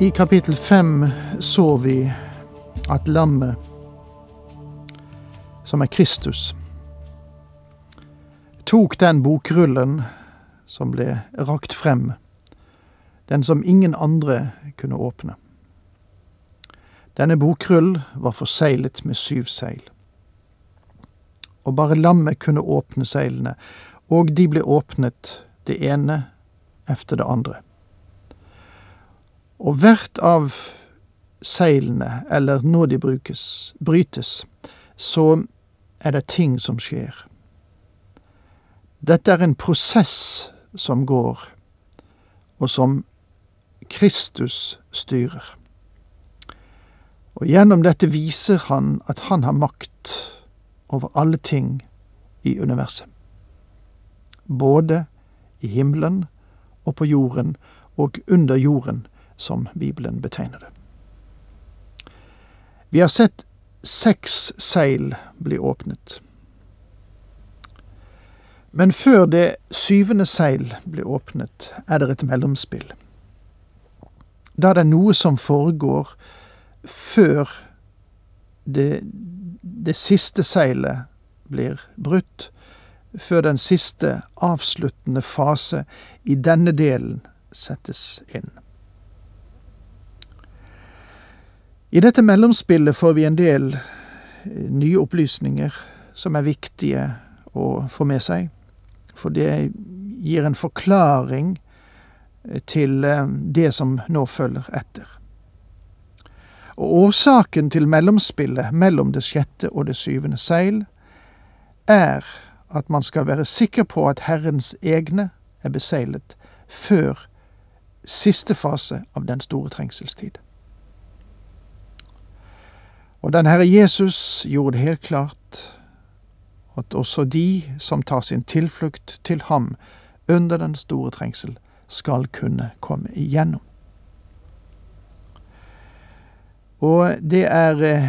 I kapittel fem så vi at lammet, som er Kristus, tok den bokrullen som ble rakt frem, den som ingen andre kunne åpne. Denne bokrull var forseglet med syv seil. Og bare lammet kunne åpne seilene, og de ble åpnet, det ene efter det andre. Og hvert av seilene, eller når de brukes, brytes, så er det ting som skjer. Dette er en prosess som går, og som Kristus styrer. Og gjennom dette viser han at han har makt over alle ting i universet. Både i himmelen og på jorden og under jorden, som Bibelen betegner det. Vi har sett seks seil bli åpnet. Men før det syvende seil blir åpnet, er det et mellomspill. Da er det noe som foregår før det, det siste seilet blir brutt, før den siste avsluttende fase i denne delen settes inn. I dette mellomspillet får vi en del eh, nye opplysninger som er viktige å få med seg, for det gir en forklaring eh, til eh, det som nå følger etter. Og årsaken til mellomspillet mellom det sjette og det syvende seil er at man skal være sikker på at Herrens egne er beseilet før siste fase av den store trengselstid. Og den Herre Jesus gjorde det helt klart at også de som tar sin tilflukt til ham under den store trengsel, skal kunne komme igjennom. Og det er eh,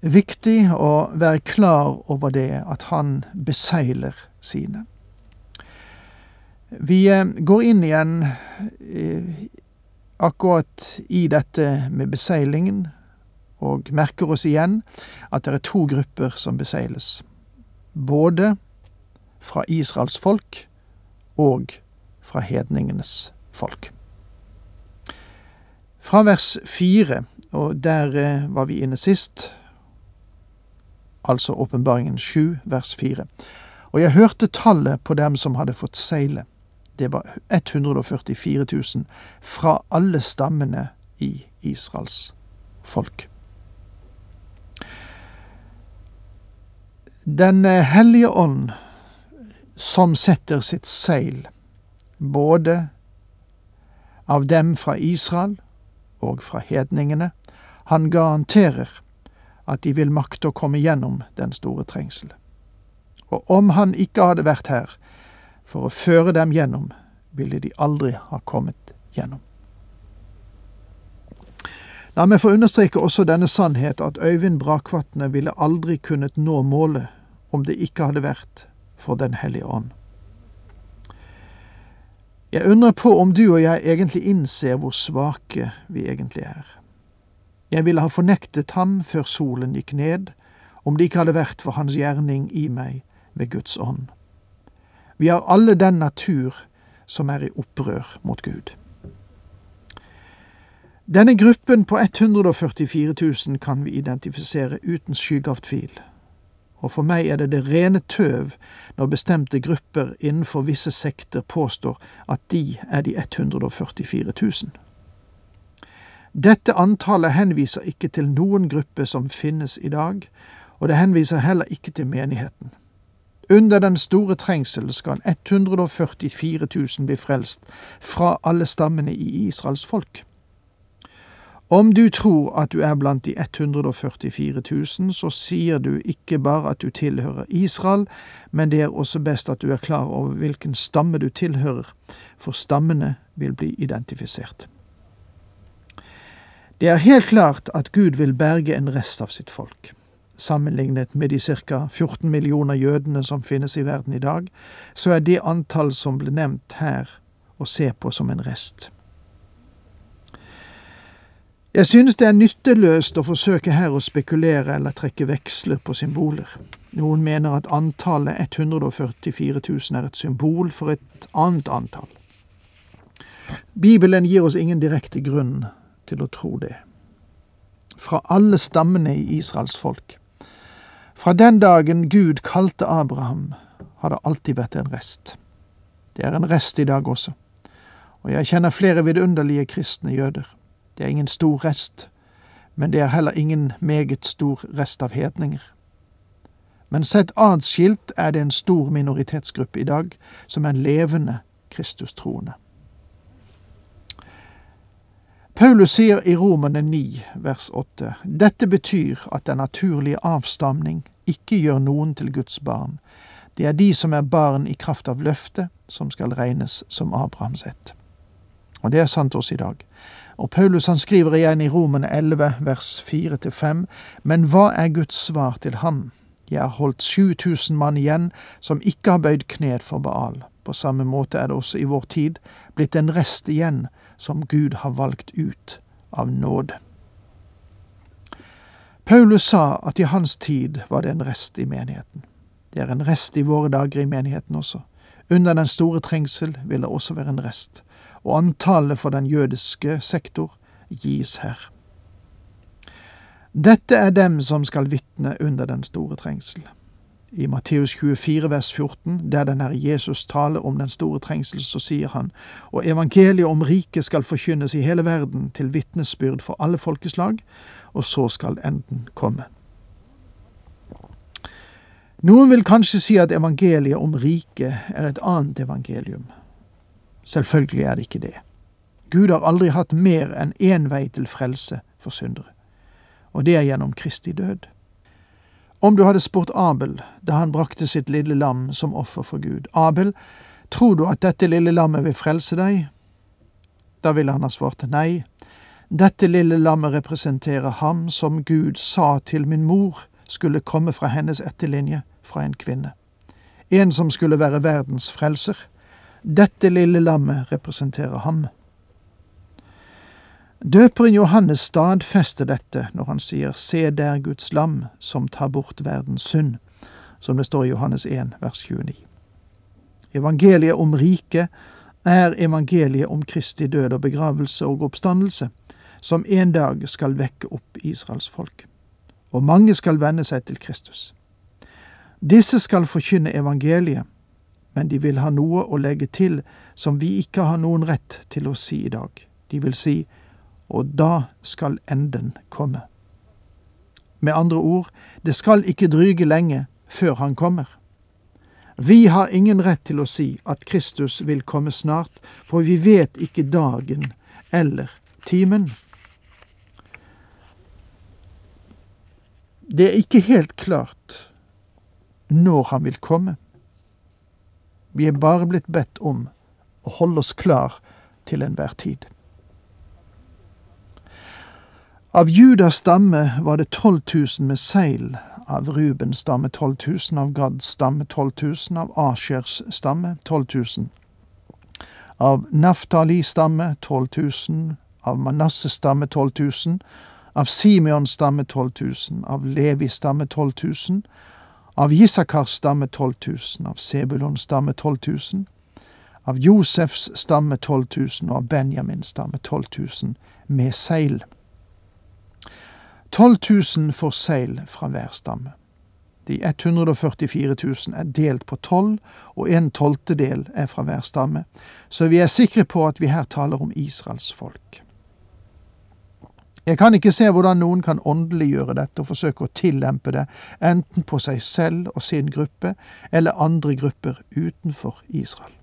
viktig å være klar over det, at han beseiler sine. Vi eh, går inn igjen eh, akkurat i dette med beseilingen og merker oss igjen at det er to grupper som beseiles. Både fra Israels folk og fra hedningenes folk. Fra vers fire, og der eh, var vi inne sist, altså åpenbaringen sju, vers fire. Og jeg hørte tallet på dem som hadde fått seile. Det var 144 000 fra alle stammene i Israels folk. Den hellige ånd som setter sitt seil, både av dem fra Israel og fra hedningene, han garanterer at de vil makte å komme gjennom den store trengsel. Og om han ikke hadde vært her for å føre dem gjennom, ville de aldri ha kommet gjennom. La meg få understreke også denne sannhet at Øyvind Brakvatne ville aldri kunnet nå målet om det ikke hadde vært for Den hellige ånd. Jeg undrer på om du og jeg egentlig innser hvor svake vi egentlig er. Jeg ville ha fornektet ham før solen gikk ned, om det ikke hadde vært for hans gjerning i meg ved Guds ånd. Vi har alle den natur som er i opprør mot Gud. Denne gruppen på 144 000 kan vi identifisere uten skygge av tvil og for meg er det det rene tøv når bestemte grupper innenfor visse sekter påstår at de er de 144 000. Dette antallet henviser ikke til noen gruppe som finnes i dag, og det henviser heller ikke til menigheten. Under den store trengsel skal 144 000 bli frelst fra alle stammene i Israels folk. Om du tror at du er blant de 144 000, så sier du ikke bare at du tilhører Israel, men det er også best at du er klar over hvilken stamme du tilhører, for stammene vil bli identifisert. Det er helt klart at Gud vil berge en rest av sitt folk. Sammenlignet med de ca. 14 millioner jødene som finnes i verden i dag, så er det antall som ble nevnt her, å se på som en rest. Jeg synes det er nytteløst å forsøke her å spekulere eller trekke veksler på symboler. Noen mener at antallet 144 000 er et symbol for et annet antall. Bibelen gir oss ingen direkte grunn til å tro det. Fra alle stammene i Israels folk. Fra den dagen Gud kalte Abraham, har det alltid vært en rest. Det er en rest i dag også, og jeg kjenner flere vidunderlige kristne jøder. Det er ingen stor rest, men det er heller ingen meget stor rest av hedninger. Men sett adskilt er det en stor minoritetsgruppe i dag som er levende kristustroende. Paulus sier i Romerne 9, vers 8, dette betyr at den naturlige avstamning ikke gjør noen til Guds barn. Det er de som er barn i kraft av løftet, som skal regnes som Abrahams ett. Og det er sant også i dag. Og Paulus han skriver igjen i Romen 11, vers 4-5, men hva er Guds svar til ham? Jeg har holdt 7000 mann igjen som ikke har bøyd knet for Baal. På samme måte er det også i vår tid blitt en rest igjen som Gud har valgt ut av nåde. Paulus sa at i hans tid var det en rest i menigheten. Det er en rest i våre dager i menigheten også. Under den store trengsel vil det også være en rest og antallet for den jødiske sektor gis her. Dette er dem som skal vitne under den store trengsel. I Matteus 24 vers 14, der den Herre Jesus taler om den store trengsel, så sier han, og evangeliet om riket skal forkynnes i hele verden til vitnesbyrd for alle folkeslag, og så skal enden komme. Noen vil kanskje si at evangeliet om riket er et annet evangelium, Selvfølgelig er det ikke det. Gud har aldri hatt mer enn én vei til frelse for syndere, og det er gjennom Kristi død. Om du hadde spurt Abel da han brakte sitt lille lam som offer for Gud, Abel, tror du at dette lille lammet vil frelse deg? Da ville han ha svart nei. Dette lille lammet representerer ham som Gud sa til min mor skulle komme fra hennes etterlinje, fra en kvinne. En som skulle være verdens frelser. Dette lille lammet representerer ham. Døperen Johannes stadfester dette når han sier Se der Guds lam som tar bort verdens synd, som det står i Johannes 1, vers 29. Evangeliet om riket er evangeliet om Kristi død og begravelse og oppstandelse, som en dag skal vekke opp Israels folk. Og mange skal venne seg til Kristus. Disse skal forkynne evangeliet, men de vil ha noe å legge til som vi ikke har noen rett til å si i dag. De vil si, og da skal enden komme. Med andre ord, det skal ikke dryge lenge før han kommer. Vi har ingen rett til å si at Kristus vil komme snart, for vi vet ikke dagen eller timen. Det er ikke helt klart når han vil komme. Vi er bare blitt bedt om å holde oss klar til enhver tid. Av Judas stamme var det 12 000 med seil, av Rubens stamme 12 000, av Gads stamme 12 000, av Asjers stamme 12 000. Av Naftali stamme 12 000, av Manasses stamme 12 000, av Simeons stamme 12 000, av Levi stamme 12 000, av Isakars stamme 12 000, av Sebulons stamme 12 000, av Josefs stamme 12 000 og av Benjamins stamme 12 000 med seil. 12 000 får seil fra hver stamme. De 144 000 er delt på tolv, og en tolvtedel er fra hver stamme, så vi er sikre på at vi her taler om Israels folk. Jeg kan ikke se hvordan noen kan åndeliggjøre dette og forsøke å tillempe det enten på seg selv og sin gruppe eller andre grupper utenfor Israel.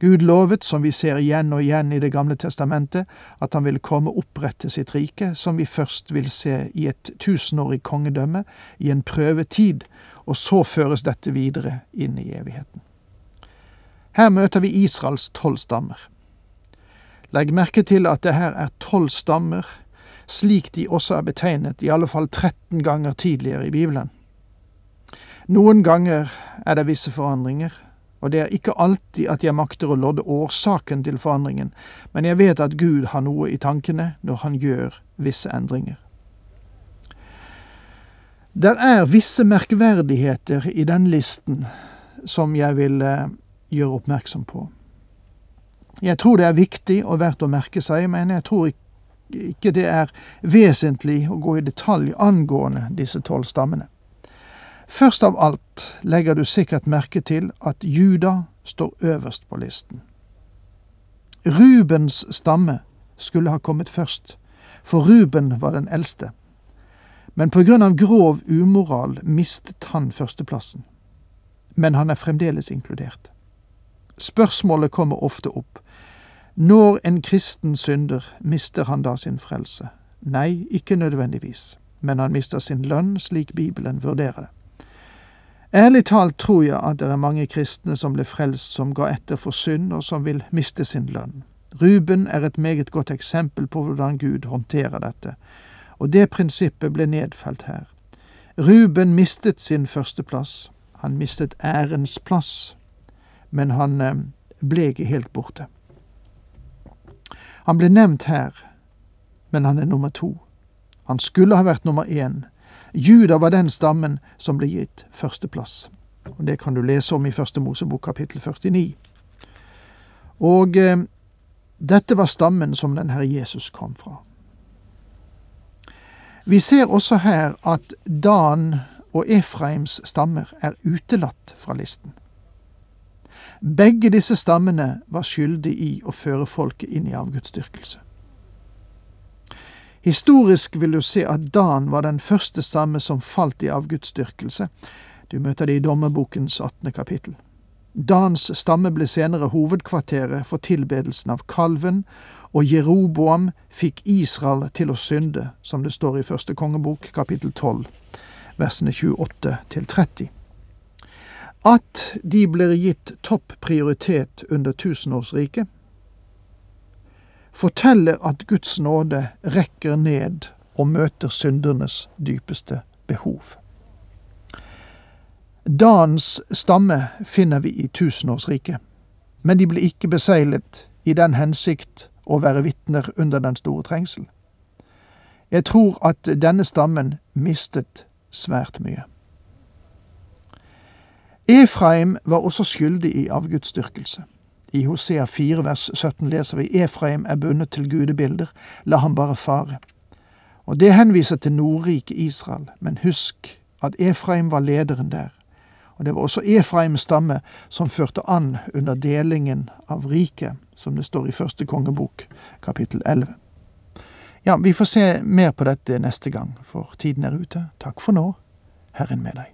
Gud lovet, som vi ser igjen og igjen i Det gamle testamentet, at han vil komme og opprette sitt rike, som vi først vil se i et tusenårig kongedømme, i en prøvetid, og så føres dette videre inn i evigheten. Her møter vi Israels tolv stammer. Legg merke til at det her er tolv stammer, slik de også er betegnet i alle fall 13 ganger tidligere i Bibelen. Noen ganger er det visse forandringer, og det er ikke alltid at jeg makter å lodde årsaken til forandringen, men jeg vet at Gud har noe i tankene når han gjør visse endringer. Der er visse merkverdigheter i den listen som jeg vil eh, gjøre oppmerksom på. Jeg tror det er viktig og verdt å merke seg, men jeg tror ikke det er vesentlig å gå i detalj angående disse tolv stammene. Først av alt legger du sikkert merke til at Juda står øverst på listen. Rubens stamme skulle ha kommet først, for Ruben var den eldste. Men på grunn av grov umoral mistet han førsteplassen. Men han er fremdeles inkludert. Spørsmålet kommer ofte opp. Når en kristen synder, mister han da sin frelse? Nei, ikke nødvendigvis, men han mister sin lønn, slik Bibelen vurderer det. Ærlig talt tror jeg at det er mange kristne som ble frelst som ga etter for synd, og som vil miste sin lønn. Ruben er et meget godt eksempel på hvordan Gud håndterer dette, og det prinsippet ble nedfelt her. Ruben mistet sin førsteplass, han mistet ærens plass, men han eh, ble ikke helt borte. Han ble nevnt her, men han er nummer to. Han skulle ha vært nummer én. Juda var den stammen som ble gitt førsteplass. Og Det kan du lese om i Første Mosebok kapittel 49. Og eh, dette var stammen som den Herre Jesus kom fra. Vi ser også her at Dan og Efraims stammer er utelatt fra listen. Begge disse stammene var skyldig i å føre folket inn i avgudsdyrkelse. Historisk vil du se at Dan var den første stamme som falt i avgudsdyrkelse. Du møter det i Dommerbokens 18. kapittel. Dans stamme ble senere hovedkvarteret for tilbedelsen av kalven, og Jeroboam fikk Israel til å synde, som det står i første kongebok kapittel 12, versene 28 til 30. At de blir gitt topp prioritet under tusenårsriket, forteller at Guds nåde rekker ned og møter syndernes dypeste behov. Dans stamme finner vi i tusenårsriket, men de ble ikke beseglet i den hensikt å være vitner under den store trengsel. Jeg tror at denne stammen mistet svært mye. Efraim var også skyldig i avgudsdyrkelse. I Hosea 4 vers 17 leser vi Efraim er bundet til gudebilder, la ham bare fare. Og Det henviser til Nordriket Israel, men husk at Efraim var lederen der. Og Det var også Efraims stamme som førte an under delingen av riket, som det står i første kongebok, kapittel 11. Ja, vi får se mer på dette neste gang, for tiden er ute. Takk for nå. Herren med deg.